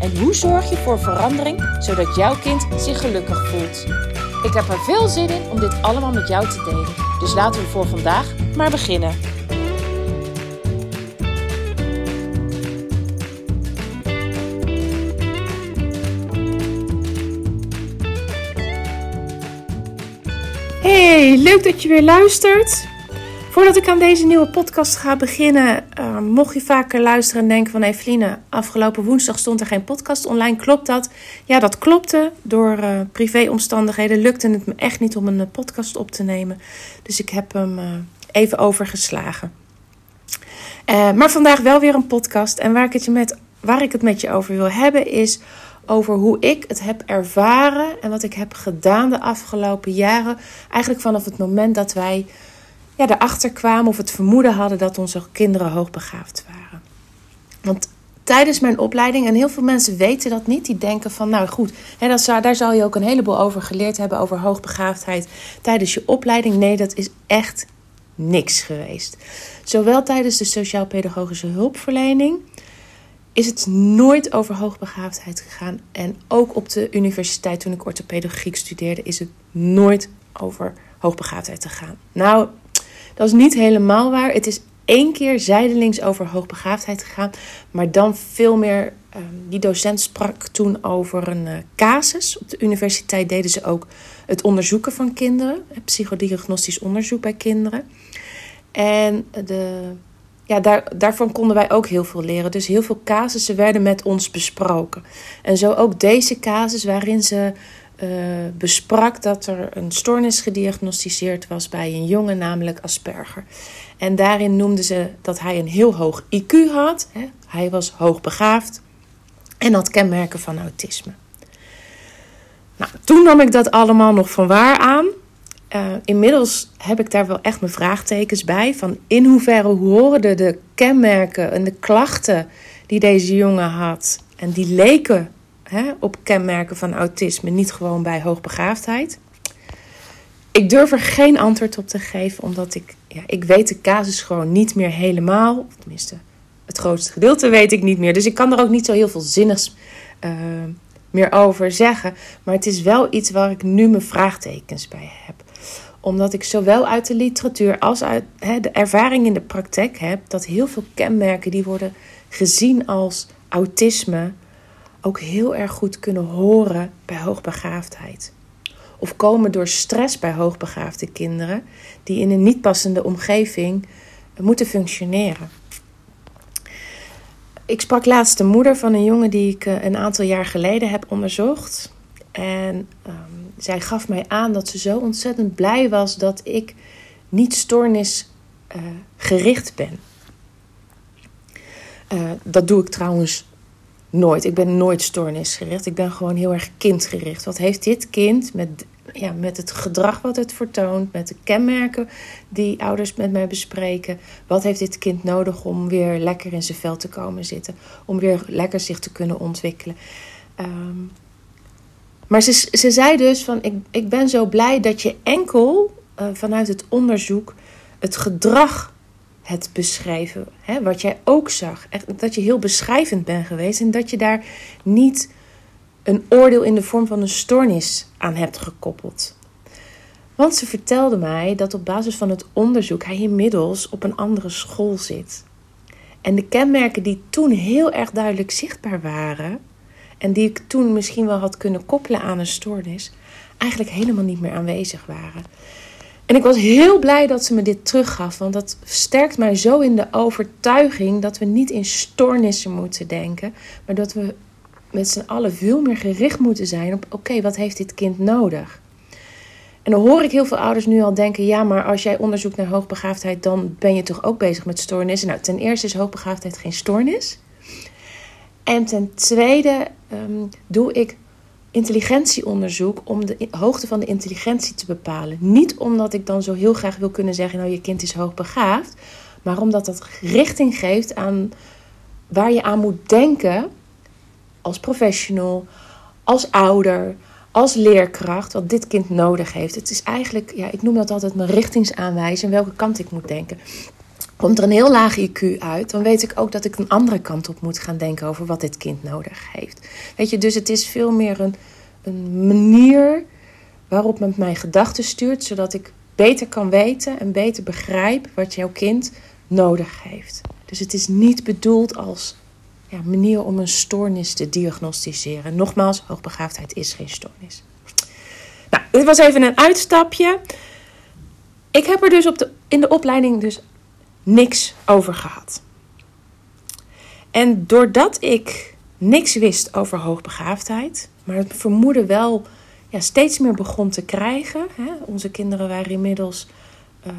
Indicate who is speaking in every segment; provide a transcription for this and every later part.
Speaker 1: En hoe zorg je voor verandering zodat jouw kind zich gelukkig voelt? Ik heb er veel zin in om dit allemaal met jou te delen. Dus laten we voor vandaag maar beginnen. Hey, leuk dat je weer luistert. Voordat ik aan deze nieuwe podcast ga beginnen, uh, mocht je vaker luisteren en denken van Eveline, afgelopen woensdag stond er geen podcast online. Klopt dat? Ja, dat klopte. Door uh, privéomstandigheden lukte het me echt niet om een uh, podcast op te nemen. Dus ik heb hem even overgeslagen. maar vandaag wel weer een podcast. En waar ik, het je met, waar ik het met je over wil hebben is over hoe ik het heb ervaren en wat ik heb gedaan de afgelopen jaren. Eigenlijk vanaf het moment dat wij ja, erachter kwamen of het vermoeden hadden dat onze kinderen hoogbegaafd waren. Want tijdens mijn opleiding, en heel veel mensen weten dat niet, die denken van, nou goed, hè, dat zou, daar zal je ook een heleboel over geleerd hebben, over hoogbegaafdheid tijdens je opleiding. Nee, dat is echt niks geweest. Zowel tijdens de sociaal-pedagogische hulpverlening is het nooit over hoogbegaafdheid gegaan. En ook op de universiteit, toen ik orthopedagogiek studeerde, is het nooit over hoogbegaafdheid gegaan. Nou, dat is niet helemaal waar. Het is één keer zijdelings over hoogbegaafdheid gegaan. Maar dan veel meer. Uh, die docent sprak toen over een uh, casus. Op de universiteit deden ze ook het onderzoeken van kinderen. Psychodiagnostisch onderzoek bij kinderen. En de, ja, daar, daarvan konden wij ook heel veel leren. Dus heel veel casussen werden met ons besproken. En zo ook deze casus waarin ze besprak dat er een stoornis gediagnosticeerd was bij een jongen, namelijk Asperger. En daarin noemden ze dat hij een heel hoog IQ had. Hè? Hij was hoogbegaafd en had kenmerken van autisme. Nou, toen nam ik dat allemaal nog van waar aan. Uh, inmiddels heb ik daar wel echt mijn vraagtekens bij. Van in hoeverre horen de kenmerken en de klachten die deze jongen had. En die leken hè, op kenmerken van autisme, niet gewoon bij hoogbegaafdheid. Ik durf er geen antwoord op te geven, omdat ik, ja, ik weet de casus gewoon niet meer helemaal. Tenminste, het grootste gedeelte weet ik niet meer. Dus ik kan er ook niet zo heel veel zinnigs uh, meer over zeggen. Maar het is wel iets waar ik nu mijn vraagtekens bij heb omdat ik zowel uit de literatuur als uit de ervaring in de praktijk heb dat heel veel kenmerken die worden gezien als autisme ook heel erg goed kunnen horen bij hoogbegaafdheid. Of komen door stress bij hoogbegaafde kinderen die in een niet passende omgeving moeten functioneren. Ik sprak laatst de moeder van een jongen die ik eh, een aantal jaar geleden heb onderzocht. En um, zij gaf mij aan dat ze zo ontzettend blij was dat ik niet stoornisgericht uh, ben. Dat doe ik trouwens Nooit. Ik ben nooit stoornisgericht. Ik ben gewoon heel erg kindgericht. Wat heeft dit kind met, ja, met het gedrag wat het vertoont, met de kenmerken die ouders met mij bespreken? Wat heeft dit kind nodig om weer lekker in zijn vel te komen zitten? Om weer lekker zich te kunnen ontwikkelen? Um, maar ze, ze zei dus van ik, ik ben zo blij dat je enkel uh, vanuit het onderzoek het gedrag het beschrijven. Hè, wat jij ook zag. Dat je heel beschrijvend bent geweest en dat je daar niet een oordeel in de vorm van een stoornis aan hebt gekoppeld. Want ze vertelde mij dat op basis van het onderzoek hij inmiddels op een andere school zit. En de kenmerken die toen heel erg duidelijk zichtbaar waren, en die ik toen misschien wel had kunnen koppelen aan een stoornis, eigenlijk helemaal niet meer aanwezig waren. En ik was heel blij dat ze me dit teruggaf, want dat sterkt mij zo in de overtuiging dat we niet in stoornissen moeten denken, maar dat we met z'n allen veel meer gericht moeten zijn op: oké, wat heeft dit kind nodig? En dan hoor ik heel veel ouders nu al denken: ja, maar als jij onderzoekt naar hoogbegaafdheid, dan ben je toch ook bezig met stoornissen? Nou, ten eerste is hoogbegaafdheid geen stoornis. En ten tweede um, doe ik intelligentieonderzoek om de hoogte van de intelligentie te bepalen. Niet omdat ik dan zo heel graag wil kunnen zeggen, nou je kind is hoogbegaafd, maar omdat dat richting geeft aan waar je aan moet denken als professional, als ouder, als leerkracht, wat dit kind nodig heeft. Het is eigenlijk, ja, ik noem dat altijd mijn richtingsaanwijzing, welke kant ik moet denken. Komt er een heel laag IQ uit, dan weet ik ook dat ik een andere kant op moet gaan denken over wat dit kind nodig heeft. Weet je, dus het is veel meer een, een manier waarop men mijn gedachten stuurt, zodat ik beter kan weten en beter begrijp wat jouw kind nodig heeft. Dus het is niet bedoeld als ja, manier om een stoornis te diagnosticeren. Nogmaals, hoogbegaafdheid is geen stoornis. Nou, dit was even een uitstapje. Ik heb er dus op de, in de opleiding dus niks over gehad. En doordat ik niks wist over hoogbegaafdheid, maar het vermoeden wel ja, steeds meer begon te krijgen. Hè? Onze kinderen waren inmiddels uh,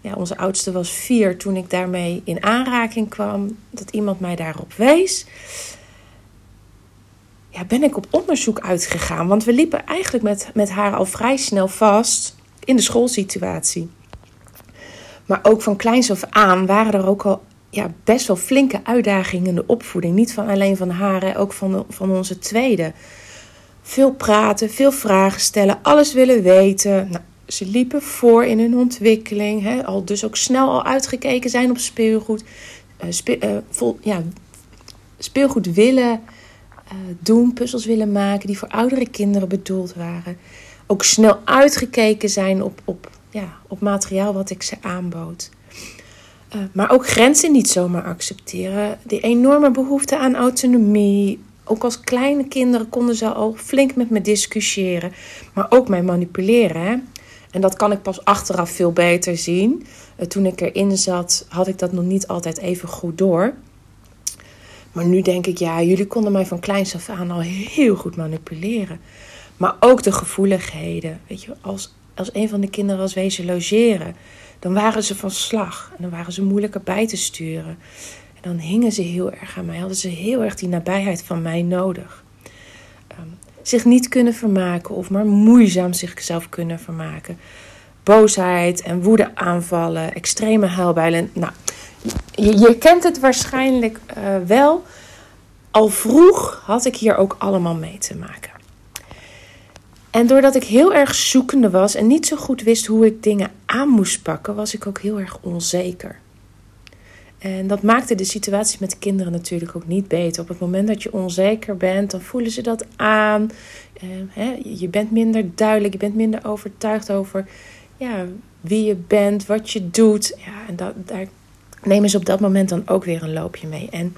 Speaker 1: ja, onze oudste was vier toen ik daarmee in aanraking kwam, dat iemand mij daarop wees. Ja, ben ik op onderzoek uitgegaan, want we liepen eigenlijk met, met haar al vrij snel vast in de schoolsituatie. Maar ook van kleins af aan waren er ook al ja, best wel flinke uitdagingen in de opvoeding. Niet van alleen van haar, ook van, van onze tweede. Veel praten, veel vragen stellen, alles willen weten. Nou, ze liepen voor in hun ontwikkeling. Hè, al dus ook snel al uitgekeken zijn op speelgoed. Uh, vol, ja, speelgoed willen uh, doen, puzzels willen maken die voor oudere kinderen bedoeld waren. Ook snel uitgekeken zijn op, op, ja, op materiaal wat ik ze aanbood. Uh, maar ook grenzen niet zomaar accepteren. Die enorme behoefte aan autonomie. Ook als kleine kinderen konden ze al flink met me discussiëren. Maar ook mij manipuleren. Hè? En dat kan ik pas achteraf veel beter zien. Uh, toen ik erin zat, had ik dat nog niet altijd even goed door. Maar nu denk ik, ja, jullie konden mij van kleins af aan al heel goed manipuleren. Maar ook de gevoeligheden. Weet je, als, als een van de kinderen was wezen logeren, dan waren ze van slag. En dan waren ze moeilijker bij te sturen. En dan hingen ze heel erg aan mij. Hadden ze heel erg die nabijheid van mij nodig. Um, zich niet kunnen vermaken of maar moeizaam zichzelf kunnen vermaken. Boosheid en woede aanvallen, extreme huilbuilen. Nou, je, kent het waarschijnlijk uh, wel. Al vroeg had ik hier ook allemaal mee te maken. En doordat ik heel erg zoekende was en niet zo goed wist hoe ik dingen aan moest pakken, was ik ook heel erg onzeker. En dat maakte de situatie met kinderen natuurlijk ook niet beter. Op het moment dat je onzeker bent, dan voelen ze dat aan. Hè, je bent minder duidelijk, je bent minder overtuigd over ja, wie je bent, wat je doet. Ja, en dat, daar nemen ze op dat moment dan ook weer een loopje mee. En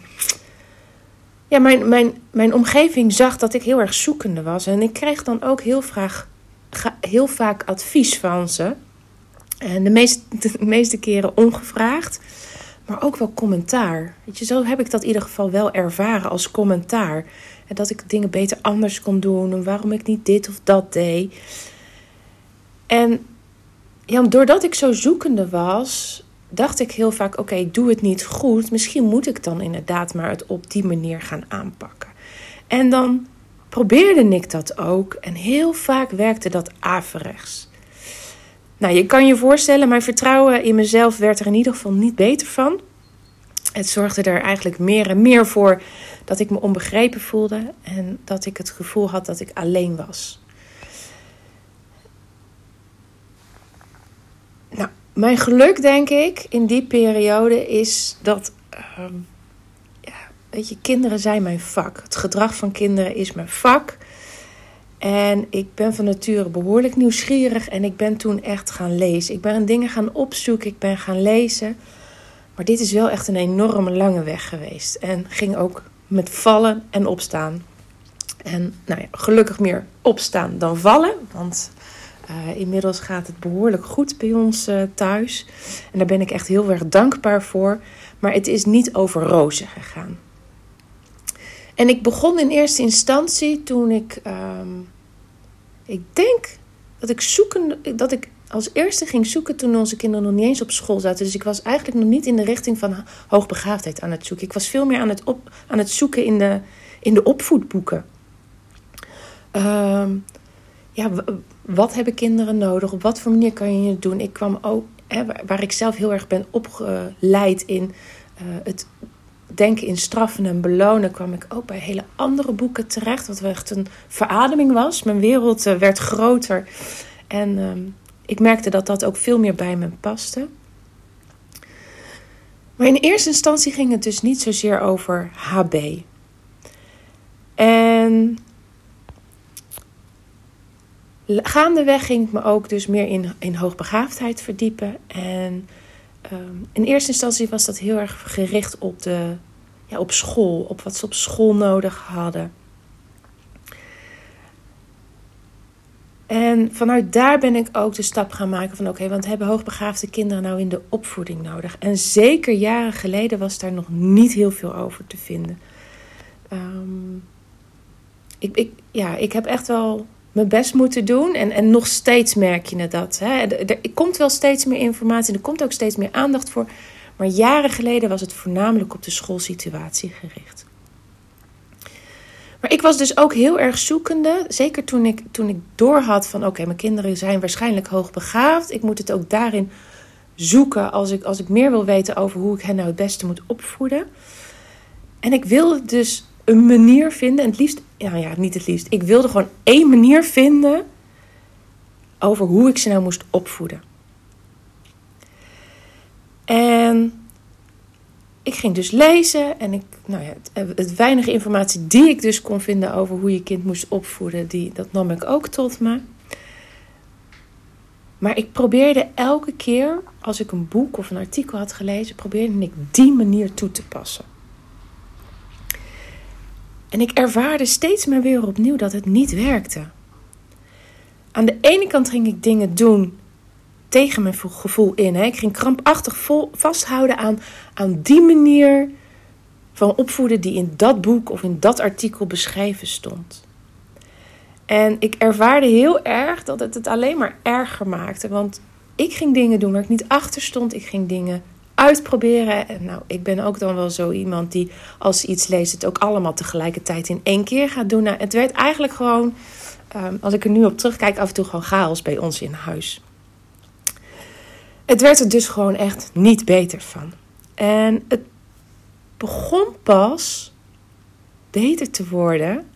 Speaker 1: ja, mijn, mijn, mijn omgeving zag dat ik heel erg zoekende was. En ik kreeg dan ook heel, heel vaak advies van ze. En de meeste, de meeste keren ongevraagd maar ook wel commentaar. Weet je, zo heb ik dat in ieder geval wel ervaren als commentaar. En dat ik dingen beter anders kon doen en waarom ik niet dit of dat deed. En ja, doordat ik zo zoekende was, dacht ik heel vaak: oké, doe het niet goed. Misschien moet ik dan inderdaad maar het op die manier gaan aanpakken. En dan probeerde ik dat ook. En heel vaak werkte dat averechts. Nou, je kan je voorstellen, mijn vertrouwen in mezelf werd er in ieder geval niet beter van. Het zorgde er eigenlijk meer en meer voor dat ik me onbegrepen voelde en dat ik het gevoel had dat ik alleen was. Nou, mijn geluk, denk ik, in die periode is dat. Uh, ja, weet je, kinderen zijn mijn vak. Het gedrag van kinderen is mijn vak. En ik ben van nature behoorlijk nieuwsgierig en ik ben toen echt gaan lezen. Ik ben dingen gaan opzoeken, ik ben gaan lezen. Maar dit is wel echt een enorme lange weg geweest. En ging ook met vallen en opstaan. En nou ja, gelukkig meer opstaan dan vallen. Want uh, inmiddels gaat het behoorlijk goed bij ons uh, thuis. En daar ben ik echt heel erg dankbaar voor. Maar het is niet over rozen gegaan. En ik begon in eerste instantie toen ik. Um, ik denk dat ik zoeken. Dat ik als eerste ging zoeken toen onze kinderen nog niet eens op school zaten. Dus ik was eigenlijk nog niet in de richting van hoogbegaafdheid aan het zoeken. Ik was veel meer aan het, op, aan het zoeken in de, in de opvoedboeken. Ehm, ja, wat hebben kinderen nodig? Op wat voor manier kan je het doen? Ik kwam ook, hè, waar ik zelf heel erg ben opgeleid in uh, het denken in straffen en belonen, kwam ik ook bij hele andere boeken terecht. Wat echt een verademing was. Mijn wereld uh, werd groter. En uh, ik merkte dat dat ook veel meer bij me paste. Maar in eerste instantie ging het dus niet zozeer over HB. En gaandeweg ging ik me ook dus meer in, in hoogbegaafdheid verdiepen. En um, in eerste instantie was dat heel erg gericht op, de, ja, op school, op wat ze op school nodig hadden. En vanuit daar ben ik ook de stap gaan maken van oké, want hebben hoogbegaafde kinderen nou in de opvoeding nodig? En zeker jaren geleden was daar nog niet heel veel over te vinden. Um, ik, ik, ja, ik heb echt wel mijn best moeten doen. En, en nog steeds merk je dat. Hè. Er, komt wel steeds meer informatie. Er komt ook steeds meer aandacht voor. Maar jaren geleden was het voornamelijk op de schoolsituatie gericht. Maar ik was dus ook heel erg zoekende. Zeker toen ik, toen ik doorhad van oké, mijn kinderen zijn waarschijnlijk hoogbegaafd. Ik moet het ook daarin zoeken als ik, als ik meer wil weten over hoe ik hen nou het beste moet opvoeden. En ik wilde dus een manier vinden. En het liefst, ja, ja, niet het liefst. Ik wilde gewoon één manier vinden over hoe ik ze nou moest opvoeden. En ik ging dus lezen en ik, nou ja, het, het, weinige informatie die ik dus kon vinden over hoe je kind moest opvoeden, die, dat nam ik ook tot me. Maar ik probeerde elke keer, als ik een boek of een artikel had gelezen, probeerde ik die manier toe te passen. En ik ervaarde steeds maar weer opnieuw dat het niet werkte. Aan de ene kant ging ik dingen doen tegen mijn gevoel in. Hè. Ik ging krampachtig vol, vasthouden aan, aan die manier van opvoeden die in dat boek of in dat artikel beschreven stond. En ik ervaarde heel erg dat het het alleen maar erger maakte. Want ik ging dingen doen waar ik niet achter stond. Ik ging dingen uitproberen. En nou, ik ben ook dan wel zo iemand die als iets leest, het ook allemaal tegelijkertijd in één keer gaat doen. Nou, het werd eigenlijk gewoon, ehm, als ik er nu op terugkijk, af en toe gewoon chaos bij ons in huis. Het werd er dus gewoon echt niet beter van. En het begon pas beter te worden,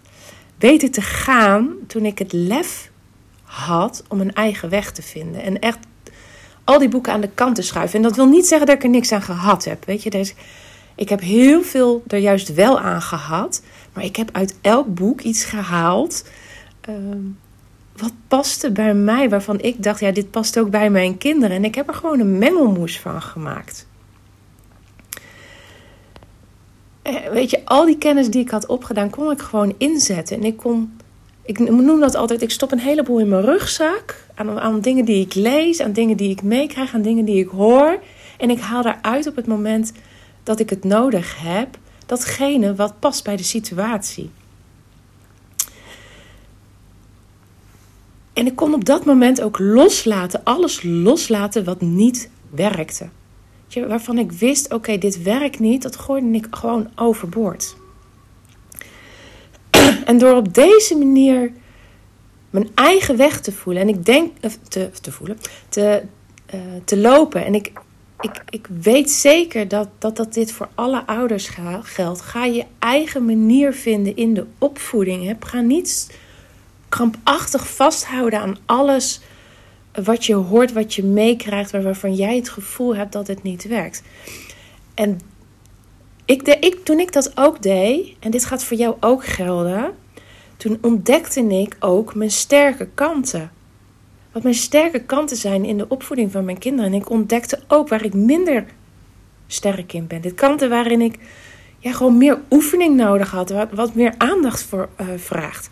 Speaker 1: beter te gaan, toen ik het lef had om een eigen weg te vinden. En echt al die boeken aan de kant te schuiven. En dat wil niet zeggen dat ik er niks aan gehad heb. Weet je, dus ik heb heel veel er juist wel aan gehad. Maar ik heb uit elk boek iets gehaald. Ehm, wat paste bij mij, waarvan ik dacht, ja, dit past ook bij mijn kinderen. En ik heb er gewoon een mengelmoes van gemaakt. Eh, weet je, al die kennis die ik had opgedaan, kon ik gewoon inzetten. En ik kon ik noem dat altijd, ik stop een heleboel in mijn rugzak. Aan, aan dingen die ik lees, aan dingen die ik meekrijg, aan dingen die ik hoor. En ik haal daaruit op het moment dat ik het nodig heb, datgene wat past bij de situatie. En ik kon op dat moment ook loslaten, alles loslaten wat niet werkte. Waarvan ik wist, oké, dit werkt niet, dat gooide ik gewoon overboord. En door op deze manier mijn eigen weg te voelen. En ik denk, te, te voelen, te, uh, te lopen. En ik, ik, ik weet zeker dat, dat dat dit voor alle ouders geldt. Ga je eigen manier vinden in de opvoeding. Ga niet krampachtig vasthouden aan alles wat je hoort, wat je meekrijgt, waarvan jij het gevoel hebt dat het niet werkt. En ik, ik, toen ik dat ook deed, en dit gaat voor jou ook gelden, toen ontdekte ik ook mijn sterke kanten. Wat mijn sterke kanten zijn in de opvoeding van mijn kinderen. En ik ontdekte ook waar ik minder sterk in ben. Dit kanten waarin ik ja, gewoon meer oefening nodig had, wat, wat meer aandacht voor uh, vraagt.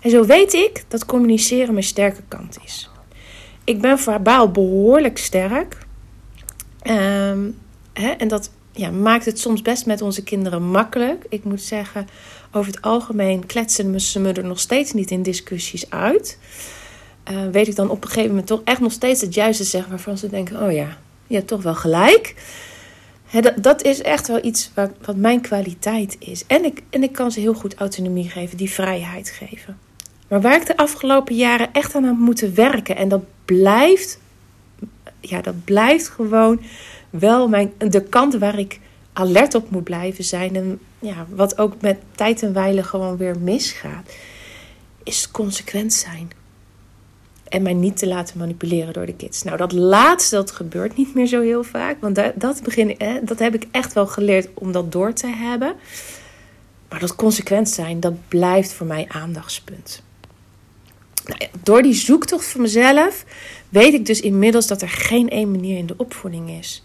Speaker 1: En zo weet ik dat communiceren mijn sterke kant is. Ik ben verbaal behoorlijk sterk. Um, hè, en dat ja, maakt het soms best met onze kinderen makkelijk. Ik moet zeggen, over het algemeen kletsen ze me er nog steeds niet in discussies uit. Uh, weet ik dan op een gegeven moment toch echt nog steeds het juiste zeggen waarvan ze denken: oh ja, je hebt toch wel gelijk. dat, dat, is echt wel iets wat, wat mijn kwaliteit is. En ik, en ik kan ze heel goed autonomie geven, die vrijheid geven. Maar waar ik de afgelopen jaren echt aan heb moeten werken. En dat blijft, ja, dat blijft gewoon wel mijn, de kant waar ik alert op moet blijven zijn. En ja, wat ook met tijd en wijle gewoon weer misgaat. Is consequent zijn. En mij niet te laten manipuleren door de kids. Nou, dat laatste, dat gebeurt niet meer zo heel vaak. Want dat, dat, begin, dat heb ik echt wel geleerd om dat door te hebben. Maar dat consequent zijn, dat blijft voor mij aandachtspunt. Nou door die zoektocht van mezelf weet ik dus inmiddels dat er geen één manier in de opvoeding is.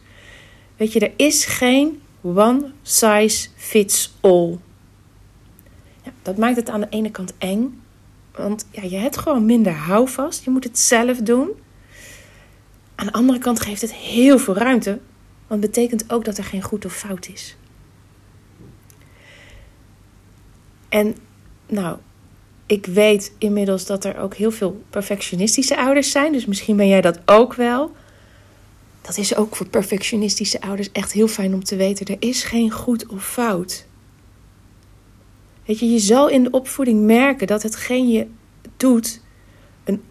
Speaker 1: Weet je, er is geen one size fits all. Ja, dat maakt het aan de ene kant eng. Want ja, je hebt gewoon minder houvast. Je moet het zelf doen. Aan de andere kant geeft het heel veel ruimte. Want het betekent ook dat er geen goed of fout is. En nou, ik weet inmiddels dat er ook heel veel perfectionistische ouders zijn. Dus misschien ben jij dat ook wel. Dat is ook voor perfectionistische ouders echt heel fijn om te weten. Er is geen goed of fout. Weet je, je zal in de opvoeding merken dat hetgeen je doet een,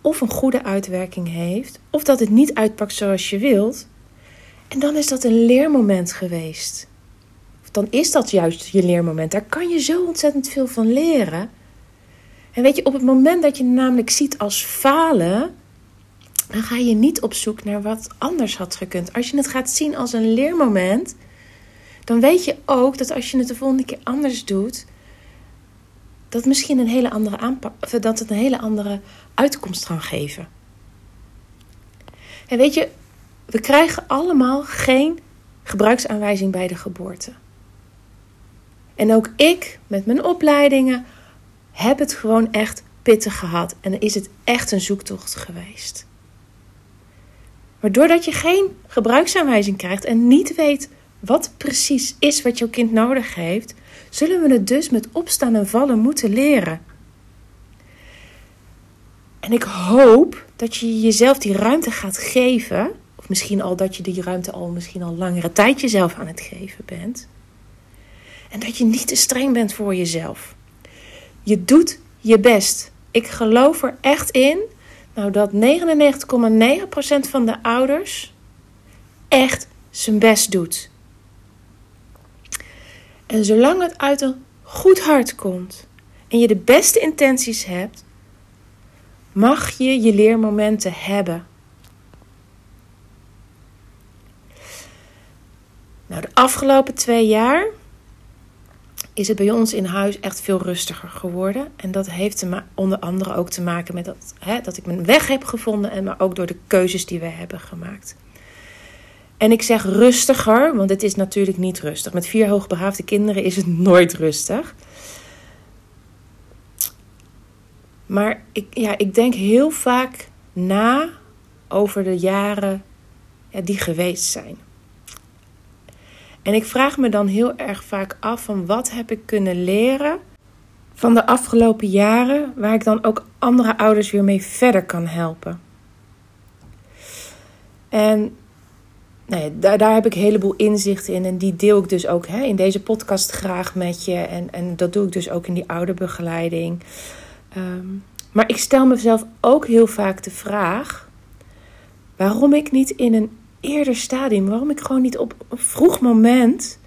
Speaker 1: of een goede uitwerking heeft, of dat het niet uitpakt zoals je wilt. En dan is dat een leermoment geweest. Of dan is dat juist je leermoment. Daar kan je zo ontzettend veel van leren. En weet je, op het moment dat je namelijk ziet als falen, dan ga je niet op zoek naar wat anders had gekund. Als je het gaat zien als een leermoment, dan weet je ook dat als je het de volgende keer anders doet, dat misschien een hele andere aanpak, dat het een hele andere uitkomst kan geven. En weet je, we krijgen allemaal geen gebruiksaanwijzing bij de geboorte. En ook ik met mijn opleidingen heb het gewoon echt pittig gehad en is het echt een zoektocht geweest. Maar doordat je geen gebruiksaanwijzing krijgt en niet weet wat precies is wat jouw kind nodig heeft, zullen we het dus met opstaan en vallen moeten leren. En ik hoop dat je jezelf die ruimte gaat geven, of misschien al dat je die ruimte al misschien al langere tijd jezelf aan het geven bent. En dat je niet te streng bent voor jezelf. Je doet je best. Ik geloof er echt in nou, dat 99,9% van de ouders echt zijn best doet. En zolang het uit een goed hart komt en je de beste intenties hebt, mag je je leermomenten hebben. Nou, de afgelopen twee jaar is het bij ons in huis echt veel rustiger geworden. En dat heeft onder andere ook te maken met dat, hè, dat ik mijn weg heb gevonden, en maar ook door de keuzes die we hebben gemaakt. En ik zeg rustiger, want het is natuurlijk niet rustig. Met vier hoogbegaafde kinderen is het nooit rustig. Maar ik, ja, ik denk heel vaak na over de jaren ja, die geweest zijn. En ik vraag me dan heel erg vaak af van wat heb ik kunnen leren van de afgelopen jaren, waar ik dan ook andere ouders weer mee verder kan helpen. En nou ja, daar, daar heb ik een heleboel inzichten in en die deel ik dus ook hè, in deze podcast graag met je. En, en dat doe ik dus ook in die ouderbegeleiding. Um, maar ik stel mezelf ook heel vaak de vraag waarom ik niet in een eerder stadium, waarom ik gewoon niet op een vroeg moment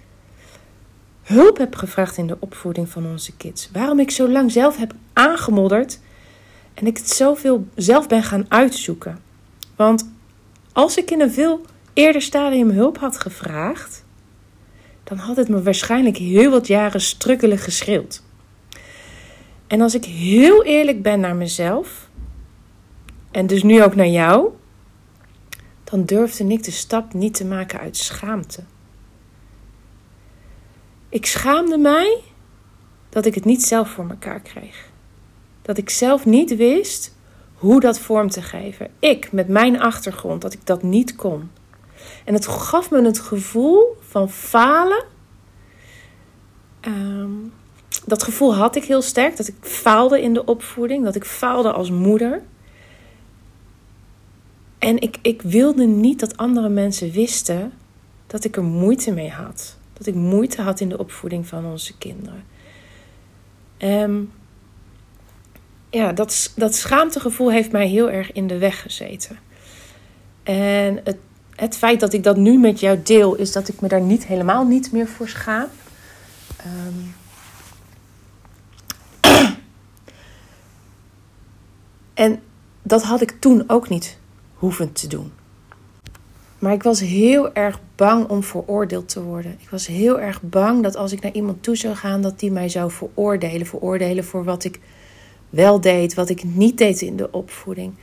Speaker 1: hulp heb gevraagd in de opvoeding van onze kids. Waarom ik zo lang zelf heb aangemodderd en ik het zoveel zelf ben gaan uitzoeken. Want als ik in een veel eerder stadium hulp had gevraagd, dan had het me waarschijnlijk heel wat jaren strukkelig geschreeuwd. En als ik heel eerlijk ben naar mezelf, en dus nu ook naar jou, dan durfde ik de stap niet te maken uit schaamte. Ik schaamde mij dat ik het niet zelf voor mekaar kreeg. Dat ik zelf niet wist hoe dat vorm te geven. Ik met mijn achtergrond, dat ik dat niet kon. En het gaf me het gevoel van falen. Ehm, dat gevoel had ik heel sterk, dat ik faalde in de opvoeding, dat ik faalde als moeder. En ik, ik wilde niet dat andere mensen wisten dat ik er moeite mee had. Dat ik moeite had in de opvoeding van onze kinderen. Um, ja, dat, dat schaamtegevoel heeft mij heel erg in de weg gezeten. En het, het feit dat ik dat nu met jou deel, is dat ik me daar niet helemaal niet meer voor schaam. Um, en dat had ik toen ook niet hoeven te doen. Maar ik was heel erg bang om veroordeeld te worden. Ik was heel erg bang dat als ik naar iemand toe zou gaan, dat die mij zou veroordelen. Veroordelen voor wat ik wel deed, wat ik niet deed in de opvoeding.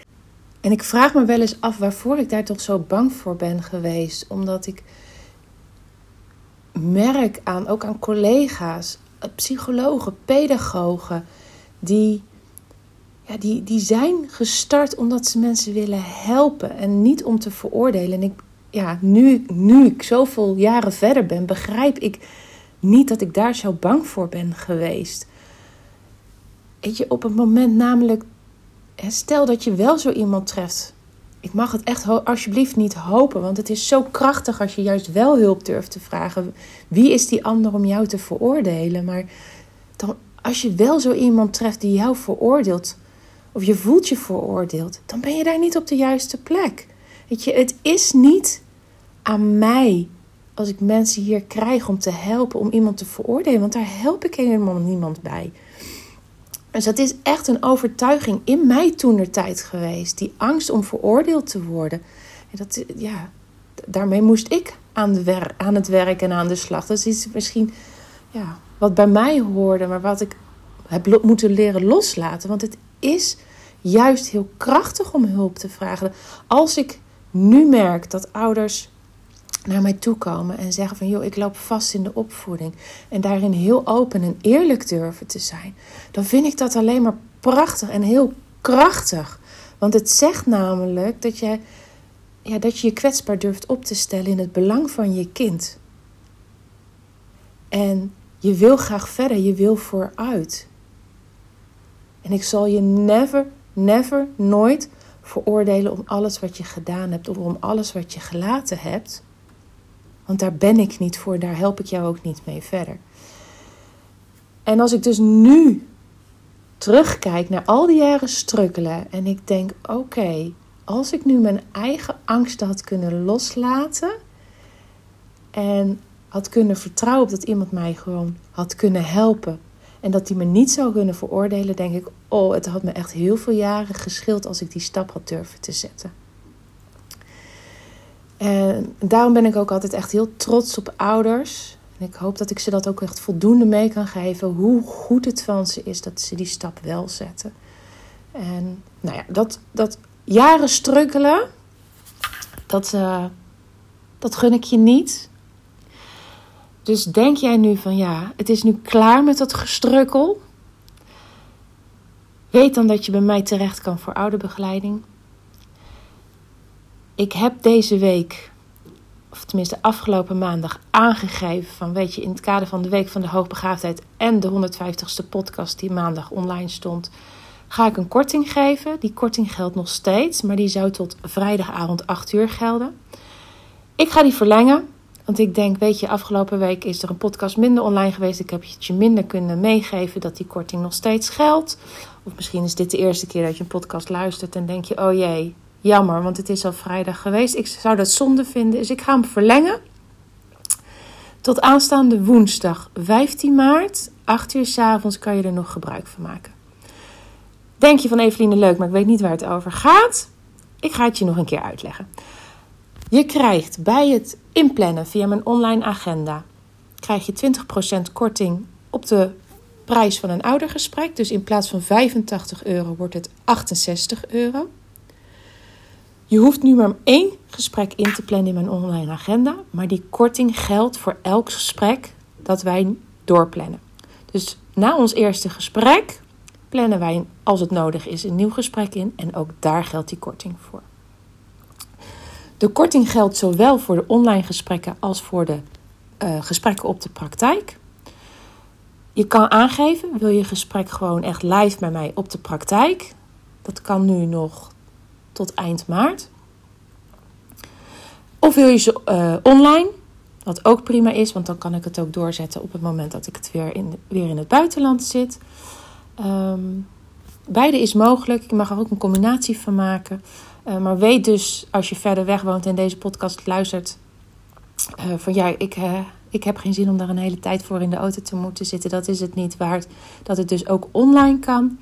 Speaker 1: En ik vraag me wel eens af waarvoor ik daar toch zo bang voor ben geweest. Omdat ik merk aan, ook aan collega's, psychologen, pedagogen, die, die, die zijn gestart omdat ze mensen willen helpen en niet om te veroordelen. En ik, ja, nu, nu ik zoveel jaren verder ben, begrijp ik niet dat ik daar zo bang voor ben geweest. Weet je, op het moment namelijk, stel dat je wel zo iemand treft. Ik mag het echt alsjeblieft niet hopen, want het is zo krachtig als je juist wel hulp durft te vragen. Wie is die ander om jou te veroordelen? Maar dan, als je wel zo iemand treft die jou veroordeelt, of je voelt je veroordeeld, dan ben je daar niet op de juiste plek. Weet je, het is niet aan mij als ik mensen hier krijg om te helpen om iemand te veroordelen, want daar help ik helemaal niemand bij. Dus dat is echt een overtuiging in mij toen er tijd geweest. Die angst om veroordeeld te worden. Dat, ja, daarmee moest ik aan, de aan het werk en aan de slag. Dat is misschien ja, wat bij mij hoorde, maar wat ik heb moeten leren loslaten. Want het is juist heel krachtig om hulp te vragen. Als ik nu merk dat ouders naar mij toe komen en zeggen van joh, ik loop vast in de opvoeding en daarin heel open en eerlijk durven te zijn, dan vind ik dat alleen maar prachtig en heel krachtig. Want het zegt namelijk dat je, ja, dat je je kwetsbaar durft op te stellen in het belang van je kind. En je wil graag verder, je wil vooruit. En ik zal je never, never, nooit veroordelen om alles wat je gedaan hebt of om alles wat je gelaten hebt. Want daar ben ik niet voor, daar help ik jou ook niet mee verder. En als ik dus nu terugkijk naar al die jaren strukkelen en ik denk: oké, als ik nu mijn eigen angsten had kunnen loslaten en had kunnen vertrouwen op dat iemand mij gewoon had kunnen helpen en dat die me niet zou kunnen veroordelen, denk ik: oh, het had me echt heel veel jaren geschild als ik die stap had durven te zetten. En daarom ben ik ook altijd echt heel trots op ouders. En ik hoop dat ik ze dat ook echt voldoende mee kan geven. Hoe goed het van ze is dat ze die stap wel zetten. En nou ja, dat, dat jaren struggelen, dat, uh, dat gun ik je niet. Dus denk jij nu van ja, het is nu klaar met dat gestrukkel. Weet dan dat je bij mij terecht kan voor ouderbegeleiding. Ik heb deze week, of tenminste afgelopen maandag, aangegeven van weet je, in het kader van de Week van de Hoogbegaafdheid en de 150ste podcast die maandag online stond, ga ik een korting geven. Die korting geldt nog steeds, maar die zou tot vrijdagavond 8 uur gelden. Ik ga die verlengen, want ik denk, weet je, afgelopen week is er een podcast minder online geweest. Ik heb het je minder kunnen meegeven dat die korting nog steeds geldt. Of misschien is dit de eerste keer dat je een podcast luistert en denk je, oh jee, Jammer, want het is al vrijdag geweest. Ik zou dat zonde vinden, dus ik ga hem verlengen. Tot aanstaande woensdag 15 maart, 8 uur s avonds, kan je er nog gebruik van maken. Denk je van Eveline leuk, maar ik weet niet waar het over gaat? Ik ga het je nog een keer uitleggen. Je krijgt bij het inplannen via mijn online agenda krijg je 20% korting op de prijs van een oudergesprek. Dus in plaats van 85 euro wordt het 68 euro. Je hoeft nu maar één gesprek in te plannen in mijn online agenda, maar die korting geldt voor elk gesprek dat wij doorplannen. Dus na ons eerste gesprek plannen wij, als het nodig is, een nieuw gesprek in en ook daar geldt die korting voor. De korting geldt zowel voor de online gesprekken als voor de uh, gesprekken op de praktijk. Je kan aangeven, wil je gesprek gewoon echt live bij mij op de praktijk? Dat kan nu nog tot eind maart. Of wil je ze uh, online, wat ook prima is, want dan kan ik het ook doorzetten op het moment dat ik het weer in, weer in het buitenland zit. Um, beide is mogelijk. Je mag er ook een combinatie van maken. Uh, maar weet dus, als je verder weg woont en deze podcast luistert, uh, van ja, ik, uh, ik heb geen zin om daar een hele tijd voor in de auto te moeten zitten. Dat is het niet waard. Dat het dus ook online kan.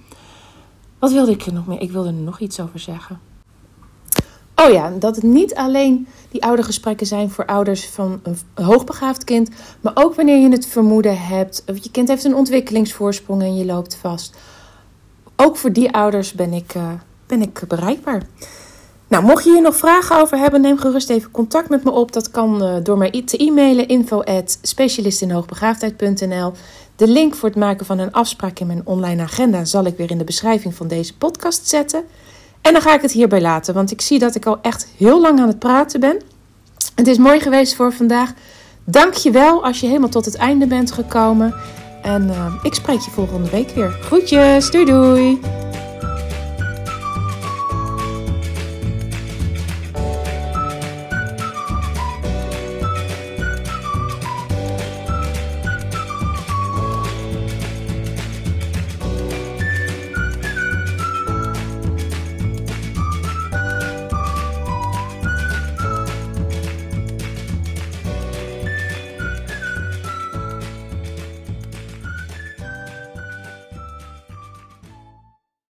Speaker 1: Wat wilde ik er nog meer? Ik wilde er nog iets over zeggen. Oh ja, dat het niet alleen die oudergesprekken zijn voor ouders van een hoogbegaafd kind, maar ook wanneer je het vermoeden hebt, of je kind heeft een ontwikkelingsvoorsprong en je loopt vast. Ook voor die ouders ben ik, ben ik bereikbaar. Nou, mocht je hier nog vragen over hebben, neem gerust even contact met me op. Dat kan uh, door mij te e-mailen info. De link voor het maken van een afspraak in mijn online agenda zal ik weer in de beschrijving van deze podcast zetten. En dan ga ik het hierbij laten, want ik zie dat ik al echt heel lang aan het praten ben. Het is mooi geweest voor vandaag. Dank je wel als je helemaal tot het einde bent gekomen. En uh, ik spreek je volgende week weer. Groetjes, doei doei!